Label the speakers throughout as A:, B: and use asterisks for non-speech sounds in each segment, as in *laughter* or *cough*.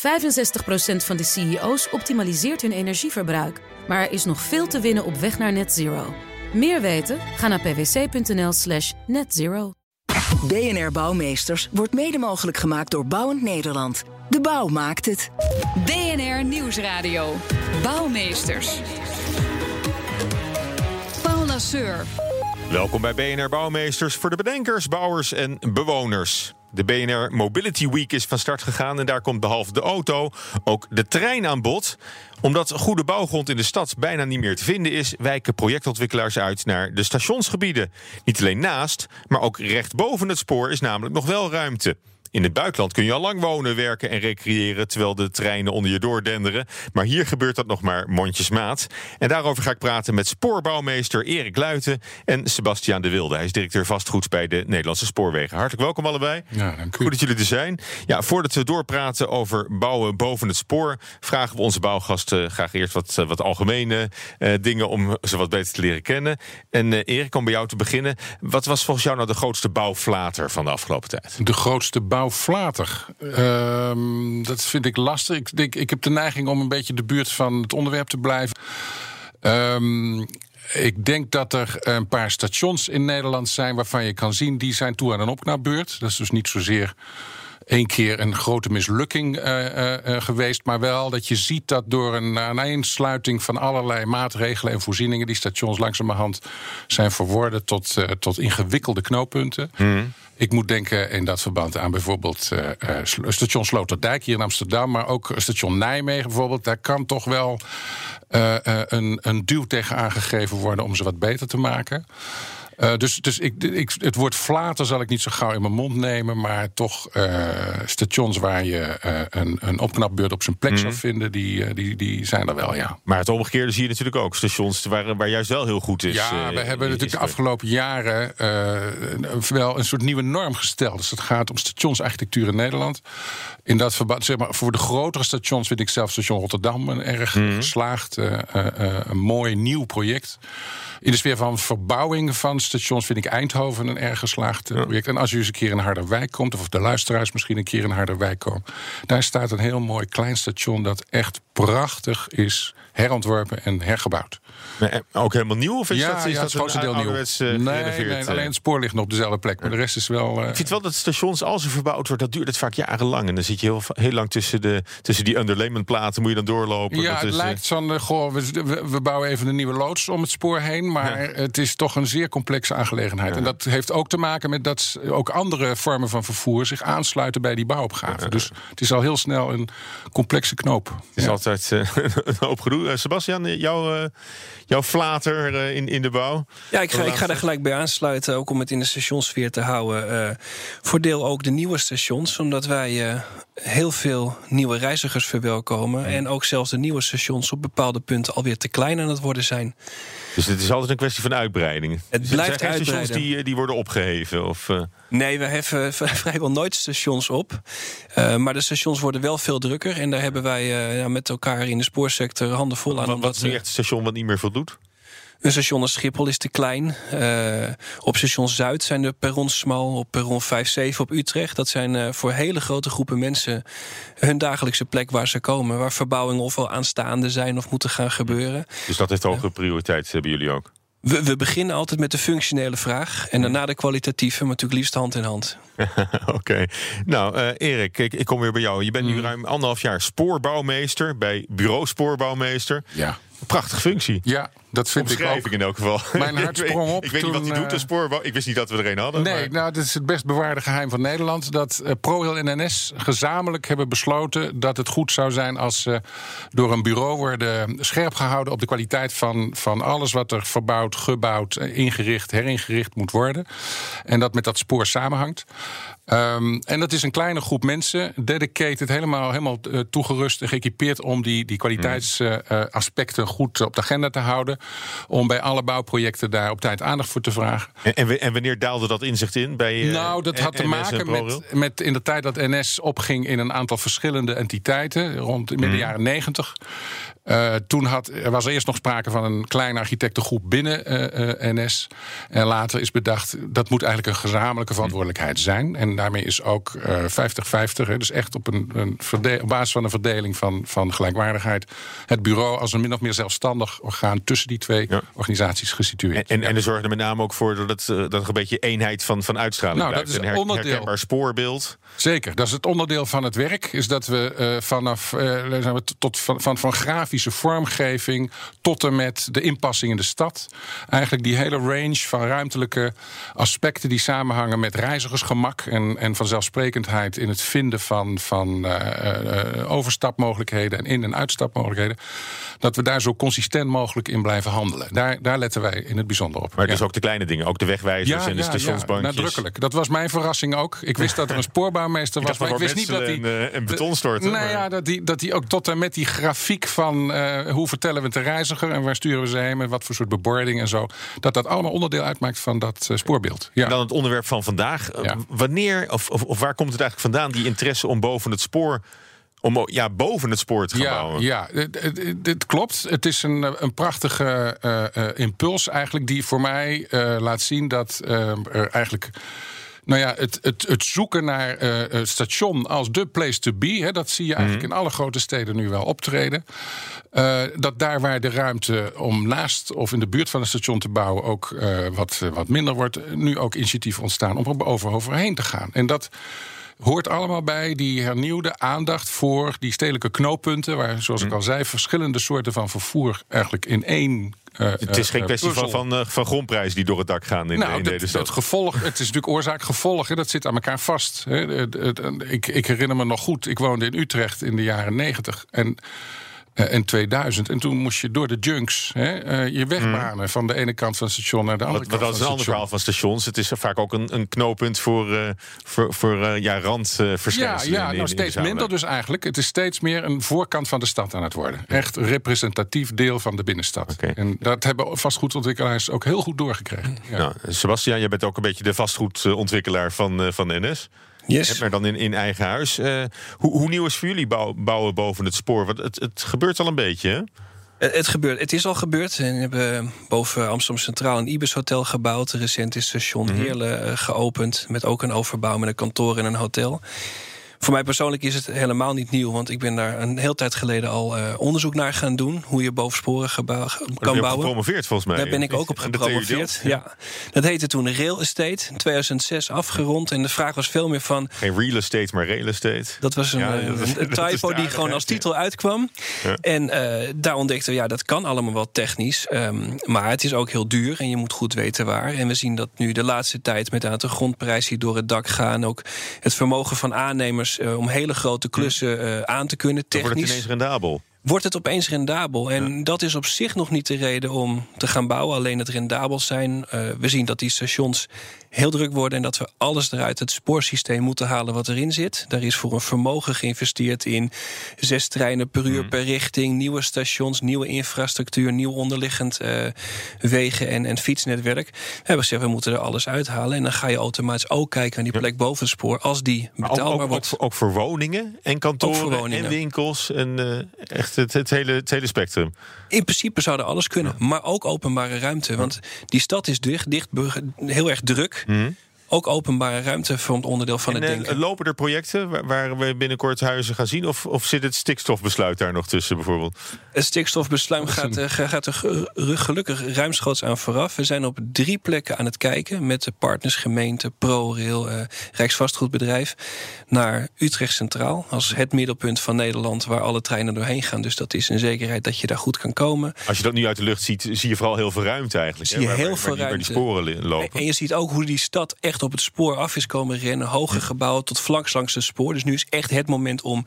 A: 65% van de CEO's optimaliseert hun energieverbruik. Maar er is nog veel te winnen op weg naar net zero. Meer weten? Ga naar pwc.nl slash netzero.
B: BNR Bouwmeesters wordt mede mogelijk gemaakt door Bouwend Nederland. De bouw maakt het.
C: BNR Nieuwsradio. Bouwmeesters. Paul Lasseur.
D: Welkom bij BNR Bouwmeesters voor de bedenkers, bouwers en bewoners. De BNR Mobility Week is van start gegaan en daar komt behalve de auto ook de trein aan bod. Omdat goede bouwgrond in de stad bijna niet meer te vinden is, wijken projectontwikkelaars uit naar de stationsgebieden. Niet alleen naast, maar ook recht boven het spoor is namelijk nog wel ruimte. In het buitenland kun je al lang wonen, werken en recreëren terwijl de treinen onder je doordenderen. Maar hier gebeurt dat nog maar mondjesmaat. En daarover ga ik praten met spoorbouwmeester Erik Luiten en Sebastiaan de Wilde. Hij is directeur vastgoed bij de Nederlandse Spoorwegen. Hartelijk welkom allebei.
E: Ja, dank u.
D: Goed dat jullie er zijn. Ja, voordat we doorpraten over bouwen boven het spoor, vragen we onze bouwgasten graag eerst wat, eh, wat algemene eh, dingen om ze wat beter te leren kennen. En eh, Erik, om bij jou te beginnen. Wat was volgens jou nou de grootste bouwflater van de afgelopen tijd?
E: De grootste bouwflater. Ehm, dat vind ik lastig. Ik, denk, ik heb de neiging om een beetje de buurt van het onderwerp te blijven. Ehm, ik denk dat er een paar stations in Nederland zijn waarvan je kan zien die zijn toe aan een opknapbeurt. Dat is dus niet zozeer één keer een grote mislukking uh, uh, geweest. Maar wel dat je ziet dat door een aaneensluiting van allerlei maatregelen en voorzieningen. die stations langzamerhand zijn verworden tot, tot ingewikkelde knooppunten. Mm. Ik moet denken in dat verband aan bijvoorbeeld station Sloterdijk hier in Amsterdam. maar ook station Nijmegen bijvoorbeeld. Daar kan toch wel een, een duw tegen aangegeven worden om ze wat beter te maken. Uh, dus dus ik, ik, het woord flater zal ik niet zo gauw in mijn mond nemen. Maar toch uh, stations waar je uh, een, een opknapbeurt op zijn plek mm. zou vinden, die, die, die zijn er wel, ja.
D: Maar het omgekeerde zie je natuurlijk ook. Stations waar, waar juist wel heel goed is.
E: Ja, we hebben natuurlijk de afgelopen jaren wel een soort nieuwe norm gesteld. Dus het gaat om stationsarchitectuur in Nederland. In dat verband, zeg maar, voor de grotere stations vind ik zelf station Rotterdam een erg mm. geslaagd, een mooi nieuw project. In de sfeer van verbouwing van stations vind ik Eindhoven een erg geslaagd ja. project. En als u eens een keer in Harderwijk komt, of de luisteraars misschien een keer in Harderwijk komen, daar staat een heel mooi klein station dat echt prachtig is herontworpen en hergebouwd.
D: Nee, ook helemaal nieuw? Of is
E: ja,
D: dat, is
E: ja,
D: dat
E: het grootste deel nieuw.
D: Uh,
E: nee, nee, alleen het spoor ligt nog op dezelfde plek. Maar de rest is wel... Uh...
D: Ik vind wel dat stations, als ze verbouwd wordt, dat duurt het vaak jarenlang. En dan zit je heel, heel lang tussen, de, tussen die underlayment-platen, moet je dan doorlopen.
E: Ja,
D: dat
E: het
D: is,
E: lijkt zo'n... Uh, goh, we, we, bouwen even een nieuwe loods om het spoor heen. Maar ja. het is toch een zeer complexe aangelegenheid. Ja. En dat heeft ook te maken met dat ook andere vormen van vervoer zich aansluiten bij die bouwopgave. Dus het is al heel snel een complexe knoop.
D: Het is altijd *laughs* een hoop gedoe. Sebastian, jouw, jouw flater uh, in, in de bouw?
F: Ja, ik ga, ik ga daar gelijk bij aansluiten, ook om het in de stationsfeer te houden. Uh, voordeel ook de nieuwe stations, omdat wij uh, heel veel nieuwe reizigers verwelkomen. En ook zelfs de nieuwe stations op bepaalde punten alweer te klein aan het worden zijn.
D: Dus het is altijd een kwestie van uitbreiding.
F: Het
D: dus
F: blijft
D: zijn
F: uitbreiden.
D: stations die, die worden opgeheven? Of, uh...
F: Nee, we heffen *laughs* vrijwel nooit stations op. Uh, maar de stations worden wel veel drukker. En daar hebben wij uh, met elkaar in de spoorsector handen vol aan.
D: Wat, wat is nu echt een station wat niet meer voldoet?
F: Een station als Schiphol is te klein. Uh, op station Zuid zijn de perrons smal. Op perron 5-7 op Utrecht. Dat zijn uh, voor hele grote groepen mensen hun dagelijkse plek waar ze komen. Waar verbouwingen ofwel aanstaande zijn of moeten gaan gebeuren.
D: Dus dat heeft hoge prioriteit, hebben jullie ook?
F: We, we, beginnen altijd met de functionele vraag. En daarna de kwalitatieve, maar natuurlijk liefst hand in hand. *laughs*
D: Oké. Okay. Nou, uh, Erik, ik, ik, kom weer bij jou. Je bent nu mm. ruim anderhalf jaar spoorbouwmeester bij Bureau Spoorbouwmeester.
E: Ja.
D: Prachtige functie.
E: Ja, dat vind ik ook.
D: in elk geval.
E: Mijn *laughs* hart sprong op.
D: ik weet
E: toen,
D: niet wat hij doet, de spoorbouw. Ik wist niet dat we er een hadden.
E: Nee,
D: maar...
E: nou, dit is het best bewaarde geheim van Nederland. Dat uh, ProRail en NS gezamenlijk hebben besloten dat het goed zou zijn als ze door een bureau worden scherp gehouden op de kwaliteit van, van alles wat er verbouwd, gebouwd, ingericht, heringericht moet worden. En dat met dat spoor samenhangt. Um, en dat is een kleine groep mensen, dedicated, helemaal, helemaal toegerust en geëquipeerd om die, die kwaliteitsaspecten uh, goed op de agenda te houden. Om bij alle bouwprojecten daar op tijd aandacht voor te vragen.
D: En, en, wanneer daalde dat inzicht in bij uh,
E: Nou, dat had te maken met, met in de tijd dat NS opging in een aantal verschillende entiteiten, rond midden mm. jaren negentig. Uh, toen had, er was eerst nog sprake van een kleine architectengroep binnen uh, NS. En later is bedacht dat moet eigenlijk een gezamenlijke verantwoordelijkheid zijn. En daarmee is ook 50-50, dus echt op, een, een op basis van een verdeling van, van gelijkwaardigheid, het bureau als een min of meer zelfstandig orgaan tussen die twee organisaties gesitueerd.
D: En, en, en er zorgen er met name ook voor dat dat er een beetje eenheid van, van uitstraling nou, blijft.
E: Dat is een onderdeel.
D: spoorbeeld.
E: Zeker, dat is het onderdeel van het werk. Is dat we uh, vanaf uh, tot, van, van, van grafische vormgeving tot en met de inpassing in de stad. Eigenlijk die hele range van ruimtelijke aspecten die samenhangen met reizigersgemak en, en vanzelfsprekendheid in het vinden van, van uh, overstapmogelijkheden en in- en uitstapmogelijkheden. Dat we daar zo consistent mogelijk in blijven handelen. Daar, daar letten wij in het bijzonder op.
D: Maar dus ook de kleine dingen, ook de wegwijzers en de stationsbankjes.
E: Ja, nadrukkelijk. Dat was mijn verrassing ook. Ik wist dat er een *laughs* spoorbouwmeester was, maar ik wist niet dat hij...
D: En, en beton storten.
E: Nou ja, dat die, dat die ook tot en met die grafiek van uh, hoe vertellen we het de reiziger... en waar sturen we ze heen en wat voor soort bebording en zo... dat dat allemaal onderdeel uitmaakt van dat uh, spoorbeeld.
D: Ja. En dan het onderwerp van vandaag. Ja. Wanneer, of, of, of waar komt het eigenlijk vandaan, die interesse om boven het spoor om ja, boven het spoor te gaan
E: ja,
D: bouwen.
E: Ja, dit klopt. Het is een, een prachtige uh, uh, impuls eigenlijk die voor mij uh, laat zien dat er eigenlijk nou ja, het, het, het zoeken naar uh, het station als de place to be, hè, dat zie je eigenlijk mm. in alle grote steden nu wel optreden. Uh, dat daar waar de ruimte om naast of in de buurt van een station te bouwen ook uh, wat, wat minder wordt, nu ook initiatieven ontstaan om er over overheen te gaan. En dat hoort allemaal bij die hernieuwde aandacht voor die stedelijke knooppunten, waar, zoals ik al zei, verschillende soorten van vervoer eigenlijk in één
D: uh, het is geen kwestie van, van, uh, van grondprijs die door het dak gaan in,
E: nou,
D: in deze stad.
E: Het, gevolg, het is natuurlijk oorzaak-gevolg. Dat zit aan elkaar vast. Hè. Ik, ik herinner me nog goed, ik woonde in Utrecht in de jaren negentig. En uh, in 2000. En toen moest je door de junks hè, uh, je wegbanen mm. van de ene kant van het station naar de andere kant.
D: Dat is een ander verhaal van stations. Het is vaak ook een, een knooppunt voor, uh, voor, voor ja, randverschijnselen.
E: Ja, ja nou, steeds minder dus eigenlijk. Het is steeds meer een voorkant van de stad aan het worden. Echt representatief deel van de binnenstad. Okay. En dat hebben vastgoedontwikkelaars ook heel goed doorgekregen. Ja.
D: Nou, Sebastian, jij bent ook een beetje de vastgoedontwikkelaar van, van NS.
F: Yes.
D: Maar dan in, in eigen huis. Uh, hoe, hoe, nieuw is voor jullie bouw, bouwen boven het spoor? Want het, het gebeurt al een beetje, hè?
F: Het, gebeurt, het is al gebeurd. We hebben boven Amsterdam Centraal een Ibis Hotel gebouwd. Recent is station -hmm. Heerlen uh, geopend. Met ook een overbouw met een kantoor en een hotel. Voor mij persoonlijk is het helemaal niet nieuw, want ik ben daar een heel tijd geleden al uh, onderzoek naar gaan doen. Hoe je bovensporen kan bouwen.
D: gepromoveerd volgens mij.
F: Daar ben ik ook op *laughs* gepromoveerd. Ja. Dat heette toen Rail Estate, in 2006 afgerond. En de vraag was veel meer van.
D: Geen real estate, maar real estate.
F: Dat was een, ja, een, *laughs* een, een typo die gewoon als titel uitkwam. Ja. En uh, daar ontdekten we, ja, dat kan allemaal wel technisch. Um, maar het is ook heel duur en je moet goed weten waar. En we zien dat nu de laatste tijd met een aantal grondprijzen die door het dak gaan. Ook het vermogen van aannemers om hele grote klussen uh, aan te kunnen. Technisch.
D: Dan wordt het ineens rendabel
F: wordt het opeens rendabel. En ja. dat is op zich nog niet de reden om te gaan bouwen. Alleen het rendabel zijn. Uh, we zien dat die stations heel druk worden en dat we alles eruit het spoorsysteem moeten halen wat erin zit. Daar is voor een vermogen geïnvesteerd in zes treinen per uur mm. per richting, nieuwe stations, nieuwe infrastructuur, nieuw onderliggend uh, wegen en, en fietsnetwerk. We hebben gezegd, we moeten er alles uithalen. En dan ga je automatisch ook kijken naar die plek boven het spoor als die betaalbaar
D: ook, ook,
F: wordt.
D: Ook voor, ook voor, woningen en kantoren woningen. en winkels en uh, echt het, het, hele, het hele spectrum.
F: In principe zouden alles kunnen, ja. maar ook openbare ruimte. Want die stad is dicht, dicht heel erg druk.
D: Mm.
F: Ook openbare ruimte vormt onderdeel van
D: en,
F: het denken.
D: Lopen er projecten waar, waar, we binnenkort huizen gaan zien? Of, of zit het stikstofbesluit daar nog tussen bijvoorbeeld?
F: Het stikstofbesluit gaat, uh, gaat er gelukkig ruimschoots aan vooraf. We zijn op drie plekken aan het kijken met de partners, gemeente, ProRail, uh, Rijksvastgoedbedrijf, naar Utrecht Centraal als het middelpunt van Nederland waar alle treinen doorheen gaan. Dus dat is een zekerheid dat je daar goed kan komen.
D: Als je dat nu uit de lucht ziet, zie je vooral heel veel ruimte eigenlijk.
F: Zie je
D: hè?
F: heel
D: waar,
F: veel
D: waar,
F: ruimte.
D: Waar die sporen lopen.
F: En je ziet ook hoe die stad echt op het spoor af is komen rennen. Hoge gebouwen tot vlak langs het spoor. Dus nu is echt het moment om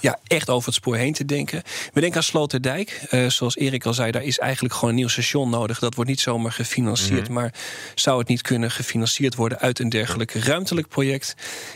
F: ja, echt over het spoor heen te denken. We denken aan Sloterdijk. Uh, zoals Erik al zei, daar is eigenlijk gewoon een nieuw station nodig. Dat wordt niet zomaar gefinancierd. Mm -hmm. Maar zou het niet kunnen gefinancierd worden uit een dergelijk ruimtelijk project?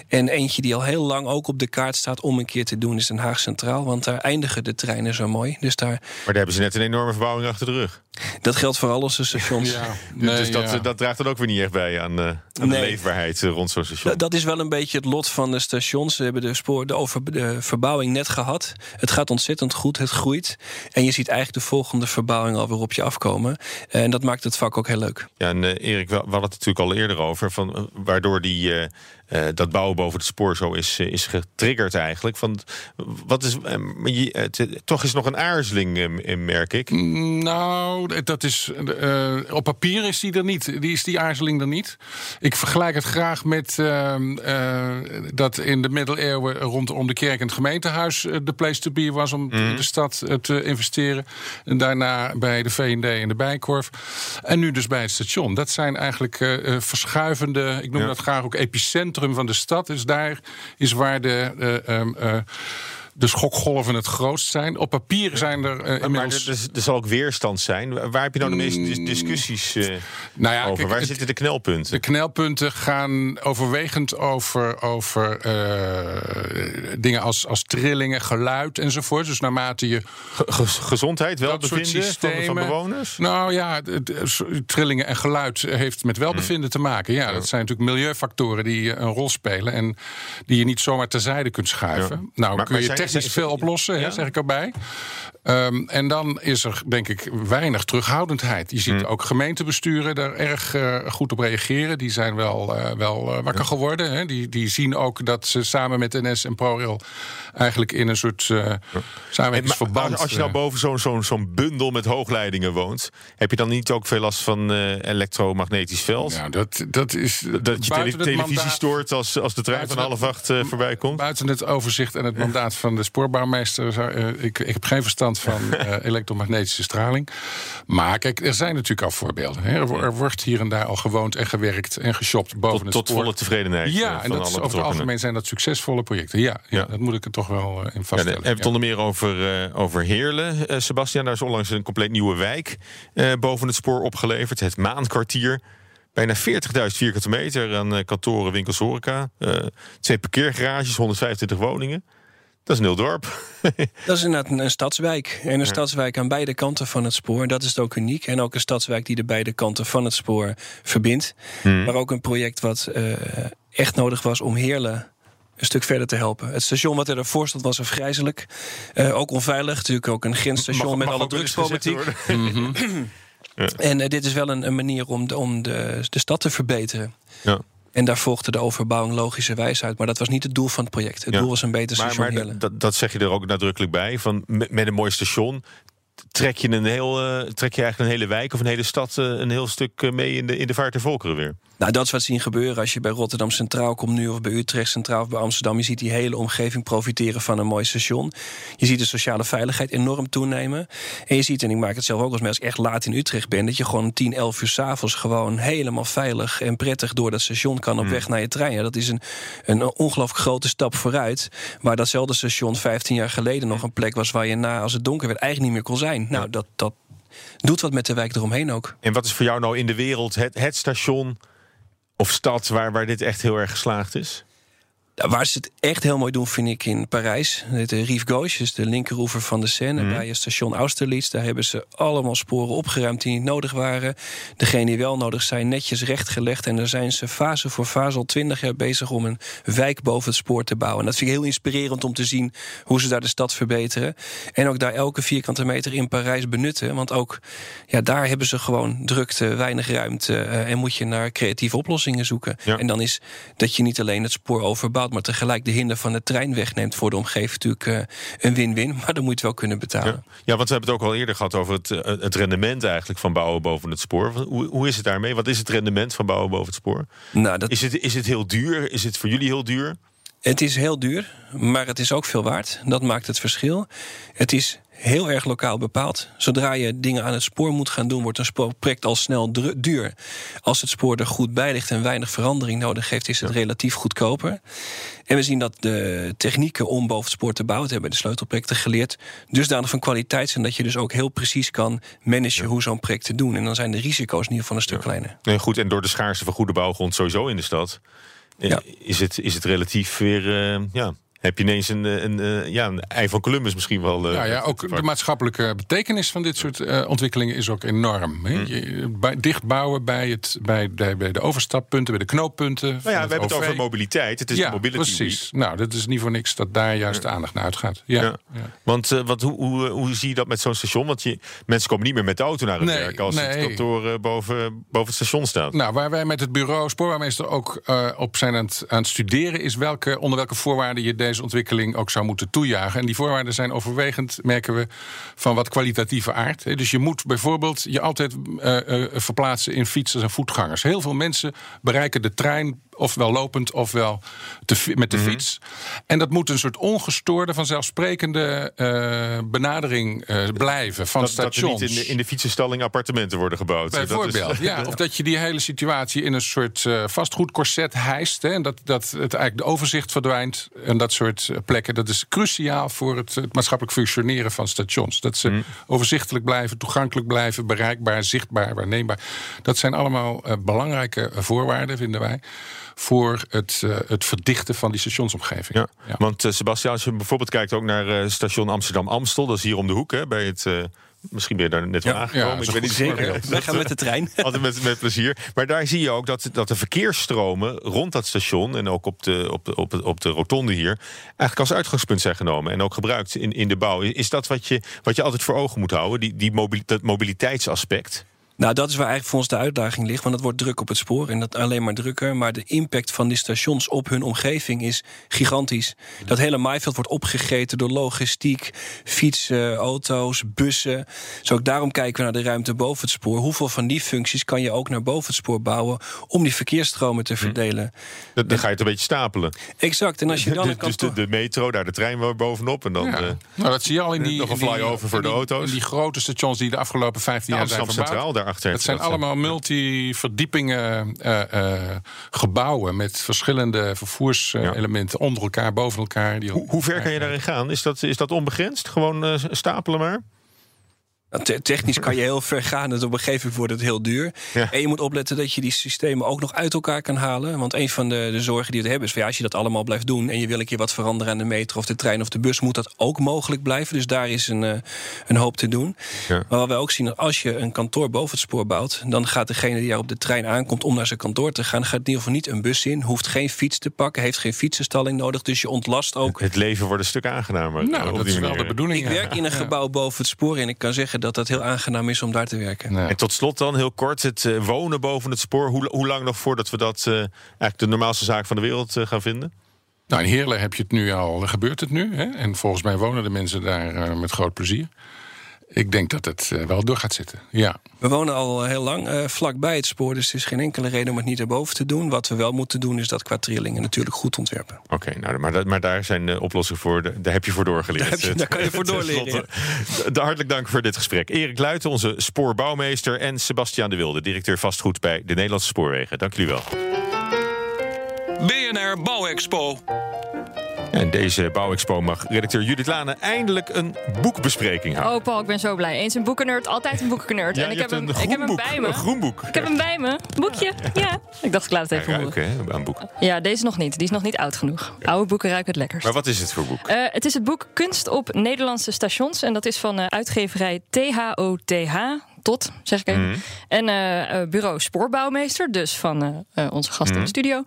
F: En eentje die al heel lang ook op de kaart staat om een keer te doen, is Den Haag Centraal. Want daar eindigen de treinen zo mooi. Dus daar...
D: Maar daar hebben ze net een enorme verbouwing achter de rug.
F: Dat geldt voor al onze stations.
E: Ja,
D: dus dat,
E: ja.
D: dat draagt dan ook weer niet echt bij aan, eh, aan de
F: Nee.
D: leefbaarheid eh, rond zo'n station.
F: Dat- Dat is wel een beetje het lot van de stations. Ze hebben de, spoor, de, over, de verbouwing net gehad. Het gaat ontzettend goed, het groeit. En je ziet eigenlijk de volgende verbouwing alweer op je afkomen. En dat maakt het vak ook heel leuk.
D: Ja, en eh, Erik, we hadden het natuurlijk al eerder over. Van, waardoor die, eh, eh, dat bouwen boven het spoor zo is, eh, is getriggerd eigenlijk. Van, wat is, eh, maar je- het, toch is nog een aarzeling, merk ik.
E: Nou, dat is, op papier is die er niet. Die is die aarzeling er niet. Ik vergelijk het graag met ehm, eh, dat in de middeleeuwen rondom de kerk en het gemeentehuis eh, de place to be was om in de stad te investeren. En daarna bij de V&D en de Bijkorf. En nu dus bij het station. Dat zijn eigenlijk verschuivende, ik noem
D: Ja.
E: dat graag ook epicentrum van de stad. Dus daar is waar de. De schokgolven het grootst zijn. Op papier zijn er eh,
D: Maar
E: inmiddels...
D: er, er- er zal ook weerstand zijn. Waar heb je nou de meeste dis- discussies eh,
E: Nou ja,
D: over?
E: kijk,
D: Waar
E: het-
D: zitten de knelpunten?
E: De knelpunten gaan overwegend over, over eh, dingen als, als trillingen, geluid enzovoort. Dus naarmate je
D: Ge- ge- gezondheid, welbevinden van, bewoners?
E: Nou ja, trillingen en geluid heeft met welbevinden te maken. Ja, dat zijn natuurlijk milieufactoren die een rol spelen en die je niet zomaar terzijde kunt schuiven.
D: Ja.
E: Nou,
D: Maar-
E: kun je technisch
D: zijn-
E: veel oplossen, hè, zeg ik erbij. Ehm, en dan is er, denk ik, weinig terughoudendheid. Je ziet ook gemeentebesturen daar erg eh, goed op reageren. Die zijn wel, eh, wel eh, wakker geworden. Hè. Die, die zien ook dat ze samen met NS en ProRail eigenlijk in een soort
D: Hey,
E: samenwerkingsverband...
D: als, als je nou boven zo'n zo'n zo'n bundel met hoogleidingen woont, heb je dan niet ook veel last van elektromagnetisch veld?
E: ja, dat, dat is
D: Dat je tele- televisie
E: mandaat-
D: stoort als, als de trein van half acht voorbij komt?
E: Buiten het overzicht en het mandaat van de spoorbouwmeester. ik, ik heb geen verstand *laughs* van eh, elektromagnetische straling. Maar kijk, er zijn natuurlijk al voorbeelden. Hè. Er, wo- er wordt hier en daar al gewoond en gewerkt en geshopt boven
D: Tot,
E: het
D: tot
E: spoor.
D: volle tevredenheid eh,
E: Ja,
D: van
E: en dat is,
D: alle
E: over het algemeen zijn dat succesvolle projecten. Ja, ja,
D: Ja.
E: dat moet ik er toch wel eh, in
D: Ja,
E: vaststellen.
D: hebben we het
E: Ja.
D: onder meer over, eh, over Heerlen. Eh, Sebastian, daar is onlangs een compleet nieuwe wijk eh, boven het spoor opgeleverd. Het Maankwartier. Bijna 40.000 vierkante meter aan eh, kantoren, winkels, horeca. Eh, twee parkeergarages, 125 woningen. Dat is een heel dorp. *laughs*
F: Dat is inderdaad een, een stadswijk. En een stadswijk aan beide kanten van het spoor. Dat is het ook uniek. En ook een stadswijk die de beide kanten van het spoor verbindt. Maar ook een project wat eh, echt nodig was om Heerlen een stuk verder te helpen. Het station wat er ervoor stond was afgrijzelijk. Eh, ook onveilig. Natuurlijk ook een grensstation met alle drugsproblematiek.
D: worden. *laughs*
F: En eh, dit is wel een, een manier om, de, om de, de stad te verbeteren.
D: Ja.
F: En daar volgde de overbouwing logischerwijs uit. Maar dat was niet het doel van het project. Het
D: Ja.
F: doel was een beter
D: Maar,
F: station
D: maar
F: Heerlen.
D: dat, dat zeg je er ook nadrukkelijk bij. Van, met, met een mooi station trek je, een heel, eh, trek je eigenlijk een hele wijk of een hele stad eh, een heel stuk eh, mee in de, in de vaart der volkeren weer.
F: Nou, dat is wat zien gebeuren als je bij Rotterdam Centraal komt nu... of bij Utrecht Centraal of bij Amsterdam. Je ziet die hele omgeving profiteren van een mooi station. Je ziet de sociale veiligheid enorm toenemen. En je ziet, en ik maak het zelf ook als mee... als ik echt laat in Utrecht ben... dat je gewoon 10, 11 uur s'avonds gewoon helemaal veilig en prettig... door dat station kan op weg naar je trein. Ja, dat is een, een ongelooflijk grote stap vooruit... waar datzelfde station 15 jaar geleden nog een plek was... waar je na, als het donker werd, eigenlijk niet meer kon zijn. Nou, dat, dat doet wat met de wijk eromheen ook.
D: En wat is voor jou nou in de wereld het, het station of stad waar, waar dit echt heel erg geslaagd is?
F: Ja, waar ze het echt heel mooi doen, vind ik in Parijs. Het eh, Rive Gauche, dus de linkeroever van de Seine.
D: Mhm.
F: Bij het station Austerlitz. Daar hebben ze allemaal sporen opgeruimd die niet nodig waren. Degene die wel nodig zijn, netjes rechtgelegd. En daar zijn ze fase voor fase al twintig jaar bezig om een wijk boven het spoor te bouwen. En dat vind ik heel inspirerend om te zien hoe ze daar de stad verbeteren. En ook daar elke vierkante meter in Parijs benutten. Want ook ja, daar hebben ze gewoon drukte, weinig ruimte. eh, en moet je naar creatieve oplossingen zoeken.
D: Ja.
F: En dan is dat je niet alleen het spoor overbouwt, maar tegelijk de hinder van de trein wegneemt voor de omgeving natuurlijk eh, een win-win. Maar dan moet je het wel kunnen betalen.
D: Ja. ja, want we hebben het ook al eerder gehad over het, eh, het rendement eigenlijk van bouwen boven het spoor. Hoe, hoe is het daarmee? Wat is het rendement van bouwen boven het spoor?
F: Nou, dat,
D: Is het, is het heel duur? Is het voor jullie heel duur?
F: het is heel duur, maar het is ook veel waard. Dat maakt het verschil. Het is heel erg lokaal bepaald. Zodra je dingen aan het spoor moet gaan doen, wordt een spoorproject al snel duur. Als het spoor er goed bij ligt en weinig verandering nodig heeft, is het relatief goedkoper. En we zien dat de technieken om boven het spoor te bouwen, hebben de sleutelprojecten geleerd, dusdanig van kwaliteit zijn dat je dus ook heel precies kan managen hoe zo'n project te doen. En dan zijn de risico's in ieder geval een stuk kleiner.
D: Nee, goed, en door de schaarste van goede bouwgrond sowieso in de stad... eh,
F: Ja.
D: is, het, is het relatief weer... eh, ja, heb je ineens een, eh, een, een, ja, een ei van Columbus misschien wel. Uh,
E: nou ja, ook de maatschappelijke betekenis van dit soort uh, ontwikkelingen is ook enorm. Hè? Je, bij, dicht bouwen bij, het, bij, de, bij de overstappunten, bij de knooppunten.
D: Nou ja, we hebben het over mobiliteit. Het is
E: ja,
D: mobility
E: precies. Nou, dat is niet voor niks dat daar juist de aandacht naar uitgaat. Ja. ja.
D: Want wat, hoe, hoe, hoe zie je dat met zo'n station? Want je, mensen komen niet meer met de auto naar het
E: nee,
D: werk als
E: nee.
D: het kantoor boven, boven het station staat.
E: Nou, waar wij met het bureau Spoorbaarmeester ook op zijn aan het, aan het studeren, is welke, onder welke voorwaarden je ontwikkeling ook zou moeten toejagen. En die voorwaarden zijn overwegend, merken we, van wat kwalitatieve aard. Dus je moet bijvoorbeeld je altijd uh, uh, verplaatsen in fietsers en voetgangers. Heel veel mensen bereiken de trein ofwel lopend ofwel te, met de
D: Mhm.
E: fiets. En dat moet een soort ongestoorde, vanzelfsprekende uh, benadering uh, blijven van
D: dat,
E: stations.
D: Dat er niet in de, in de fietsenstalling appartementen worden gebouwd.
E: Bijvoorbeeld,
D: dat is, *laughs*
E: ja. Of dat je die hele situatie in een soort uh, vastgoedkorset hijst. Hè, en dat, dat het eigenlijk de overzicht verdwijnt. En dat soort plekken. Dat is cruciaal voor het, het maatschappelijk functioneren van stations. Dat ze
D: Mm.
E: overzichtelijk blijven, toegankelijk blijven, bereikbaar, zichtbaar, waarneembaar. Dat zijn allemaal belangrijke voorwaarden, vinden wij voor het, uh, het verdichten van die stationsomgeving.
D: Ja, ja. Want uh, Sebastian, als je bijvoorbeeld kijkt ook naar uh, station Amsterdam-Amstel, dat is hier om de hoek hè, bij het. Misschien ben je daar net wel ja, aangekomen.
F: Ja,
D: ik weet niet
F: zeker. *laughs* Wij gaan met de trein. *laughs*
D: Altijd met, met plezier. Maar daar zie je ook dat, dat de verkeersstromen rond dat station... en ook op de, op, de, op, de, op de rotonde hier... eigenlijk als uitgangspunt zijn genomen. En ook gebruikt in, in de bouw. Is dat wat je, wat je altijd voor ogen moet houden? Die, die dat mobiliteitsaspect?
F: Nou, dat is waar eigenlijk voor ons de uitdaging ligt. Want het wordt druk op het spoor en dat alleen maar drukker. Maar de impact van die stations op hun omgeving is gigantisch. Dat hele maaiveld wordt opgegeten door logistiek, fietsen, auto's, bussen. Dus ook daarom kijken we naar de ruimte boven het spoor. Hoeveel van die functies kan je ook naar boven het spoor bouwen om die verkeersstromen te verdelen?
D: Dan, dan ga je het een beetje stapelen.
F: Exact. En als je *laughs* dan
D: dus, dus de, de, metro, daar de trein weer bovenop. En dan
E: ja.
D: uh,
E: nou, dat zie je al in die.
D: nog een flyover voor de auto's.
E: In die grote stations die de afgelopen 15 jaar zijn verbouwd.
D: Centraal daarachter.
E: Het zijn allemaal multi-verdiepingen uh, uh, gebouwen met verschillende vervoerselementen ja. onder elkaar, boven elkaar. Die
D: hoe, hoe ver kan je daarin gaan? Is dat, is dat onbegrensd? Gewoon uh, stapelen maar?
F: Te technisch kan je heel ver gaan. En op een gegeven moment wordt het heel duur. Ja. En je moet opletten dat je die systemen ook nog uit elkaar kan halen. Want een van de, de zorgen die we hebben is... Van, ja, als je dat allemaal blijft doen... en je wil een keer wat veranderen aan de metro of de trein of de bus... moet dat ook mogelijk blijven. Dus daar is een, uh, een hoop te doen. Ja. Maar wat wij ook zien, dat als je een kantoor boven het spoor bouwt... dan gaat degene die daar op de trein aankomt om naar zijn kantoor te gaan... gaat in ieder geval niet een bus in, hoeft geen fiets te pakken... heeft geen fietsenstalling nodig, dus je ontlast ook...
D: Het leven wordt een stuk aangenamer.
E: Nou, dat is wel de bedoeling.
F: Ik werk in een gebouw boven het spoor... en ik kan zeggen dat dat heel aangenaam is om daar te werken.
D: Ja. En tot slot dan heel kort, het uh, wonen boven het spoor. Hoe, hoe, lang nog voordat we dat uh, eigenlijk de normaalste zaak van de wereld uh, gaan vinden?
E: Nou, in Heerlen heb je het nu al, gebeurt het nu. Hè? En volgens mij wonen de mensen daar met groot plezier. Ik denk dat het wel door gaat zitten, ja.
F: We wonen al heel lang uh, vlakbij het spoor, dus er is geen enkele reden om het niet erboven te doen. Wat we wel moeten doen, is dat qua trillingen natuurlijk goed ontwerpen.
D: Oké, okay, nou, maar, maar, daar zijn de oplossingen voor, de, daar heb je voor doorgeleerd.
F: Daar, je, daar kan je voor *laughs* doorleren.
D: Hartelijk dank voor dit gesprek. Erik Luiten, onze spoorbouwmeester, en Sebastiaan de Wilde, directeur vastgoed bij de Nederlandse Spoorwegen. Dank jullie wel.
G: BNR Bouwexpo.
D: En deze bouwexpo mag redacteur Judith Lane eindelijk een boekbespreking houden.
H: Oh Paul, ik ben zo blij. Eens een boekennerd, altijd een boekennerd.
D: Ja,
H: en ik
D: heb,
H: hem, ik heb hem bij me.
D: Een groen boek.
H: Ik heb hem bij me. Boekje, ja. Ik dacht, ik laat het even
D: ja, ruiken, hè, aan boek.
H: Ja, deze nog niet. Die is nog niet oud genoeg. Ja. Oude boeken ruiken het lekkerst.
D: Maar wat is het voor boek?
H: Uh, het is het boek Kunst op Nederlandse stations. En dat is van uh, uitgeverij THOTH tot, zeg ik even.
D: Mhm.
H: Mm. En uh, bureau Spoorbouwmeester, dus van uh, onze gast mm. in de studio.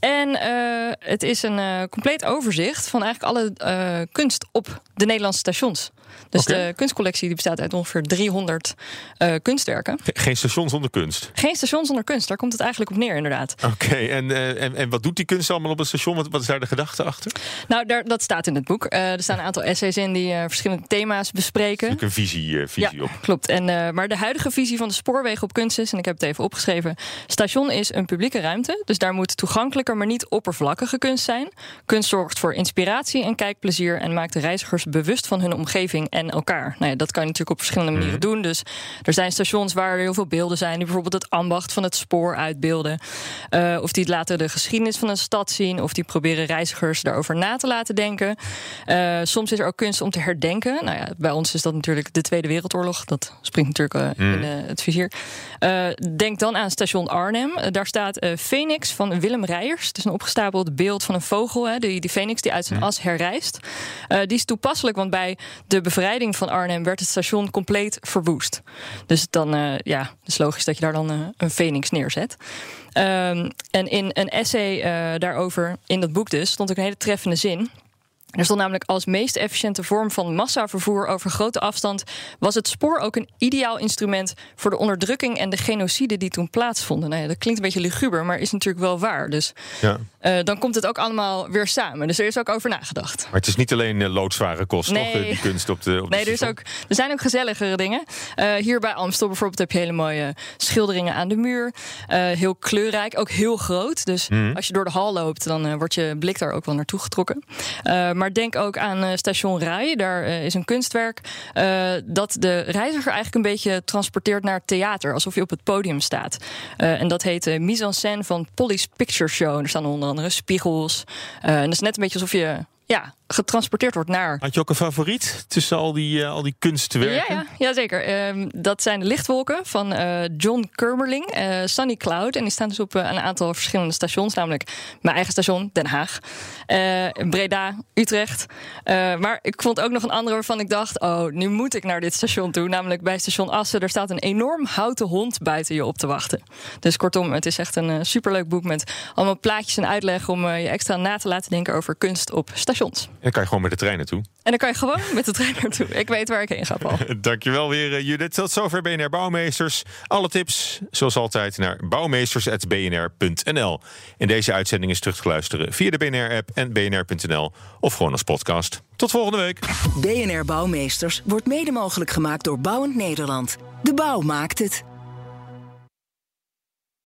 H: En uh, het is een compleet overzicht van eigenlijk alle kunst op de Nederlandse stations. Dus okay. de kunstcollectie die bestaat uit ongeveer 300 uh, kunstwerken.
D: Ge geen station zonder kunst?
H: Geen station zonder kunst, daar komt het eigenlijk op neer inderdaad.
D: Oké, okay, en, uh, en, en wat doet die kunst allemaal op een station? Wat, wat is daar de gedachte achter?
H: Nou, daar, dat staat in het boek. Uh, er staan een aantal essays in die verschillende thema's bespreken.
D: Er een visie, visie
H: ja,
D: op.
H: klopt. En, maar de huidige visie van de spoorwegen op kunst is, en ik heb het even opgeschreven... station is een publieke ruimte, dus daar moet toegankelijker... maar niet oppervlakkige kunst zijn. Kunst zorgt voor inspiratie en kijkplezier... en maakt de reizigers bewust van hun omgeving en elkaar. Nou ja, dat kan je natuurlijk op verschillende manieren mm. doen. Dus er zijn stations waar er heel veel beelden zijn... die bijvoorbeeld het ambacht van het spoor uitbeelden. Uh, of die laten de geschiedenis van een stad zien... of die proberen reizigers daarover na te laten denken. Uh, soms is er ook kunst om te herdenken. Nou ja, bij ons is dat natuurlijk de Tweede Wereldoorlog. Dat springt natuurlijk in uh, het vizier. Uh, denk dan aan station Arnhem. Daar staat Phoenix van Willem Reijers. Het is een opgestapeld beeld van een vogel, hè, die, die Phoenix die uit zijn as herrijst. die is toepasselijk, want bij de bevrijding van Arnhem werd het station compleet verwoest. Dus dan ja, het is logisch dat je daar dan een Phoenix neerzet. Um, en in een essay daarover, in dat boek dus, stond ook een hele treffende zin. Er stond namelijk als meest efficiënte vorm van massavervoer over grote afstand was het spoor ook een ideaal instrument voor de onderdrukking en de genocide die toen plaatsvonden. Nou ja, dat klinkt een beetje luguber, maar is natuurlijk wel waar. Dus ja. uh, dan komt het ook allemaal weer samen. Dus er is ook over nagedacht.
D: Maar het is niet alleen uh, loodzware kost, nee. toch? Die kunst op de. Op
H: nee, er, is ook, er zijn ook gezelligere dingen. Hier bij Amstel bijvoorbeeld heb je hele mooie schilderingen aan de muur. heel kleurrijk, ook heel groot. Dus mm. als je door de hal loopt, dan wordt je blik daar ook wel naartoe getrokken. Maar denk ook aan uh, station Rai. Daar uh, is een kunstwerk uh, dat de reiziger eigenlijk een beetje transporteert naar theater. Alsof je op het podium staat. en dat heet Mise en scène van Polly's Picture Show. En er staan onder andere spiegels. en dat is net een beetje alsof je ja, getransporteerd wordt naar.
D: Had je ook een favoriet tussen al die, uh, al die kunstwerken?
H: Ja, ja, ja zeker. Uh, dat zijn de lichtwolken van uh, John Kermerling, uh, Sunny Cloud. En die staan dus op een aantal verschillende stations, namelijk mijn eigen station, Den Haag, Breda, Utrecht. maar ik vond ook nog een andere waarvan ik dacht: oh, nu moet ik naar dit station toe. Namelijk bij station Assen. Er staat een enorm houten hond buiten je op te wachten. Dus kortom, het is echt een superleuk boek met allemaal plaatjes en uitleg om je extra na te laten denken over kunst op stations.
D: En dan kan je gewoon met de trein naartoe.
H: En dan kan je gewoon met de trein naartoe. Ik weet waar ik heen ga, Paul. *laughs*
D: Dankjewel weer, uh, Judith. Tot zover BNR Bouwmeesters. Alle tips, zoals altijd, naar bouwmeesters.bnr.nl. En deze uitzending is terug te luisteren via de BNR-app en bnr.nl of gewoon als podcast. Tot volgende week.
B: BNR Bouwmeesters wordt mede mogelijk gemaakt door Bouwend Nederland. De bouw maakt het.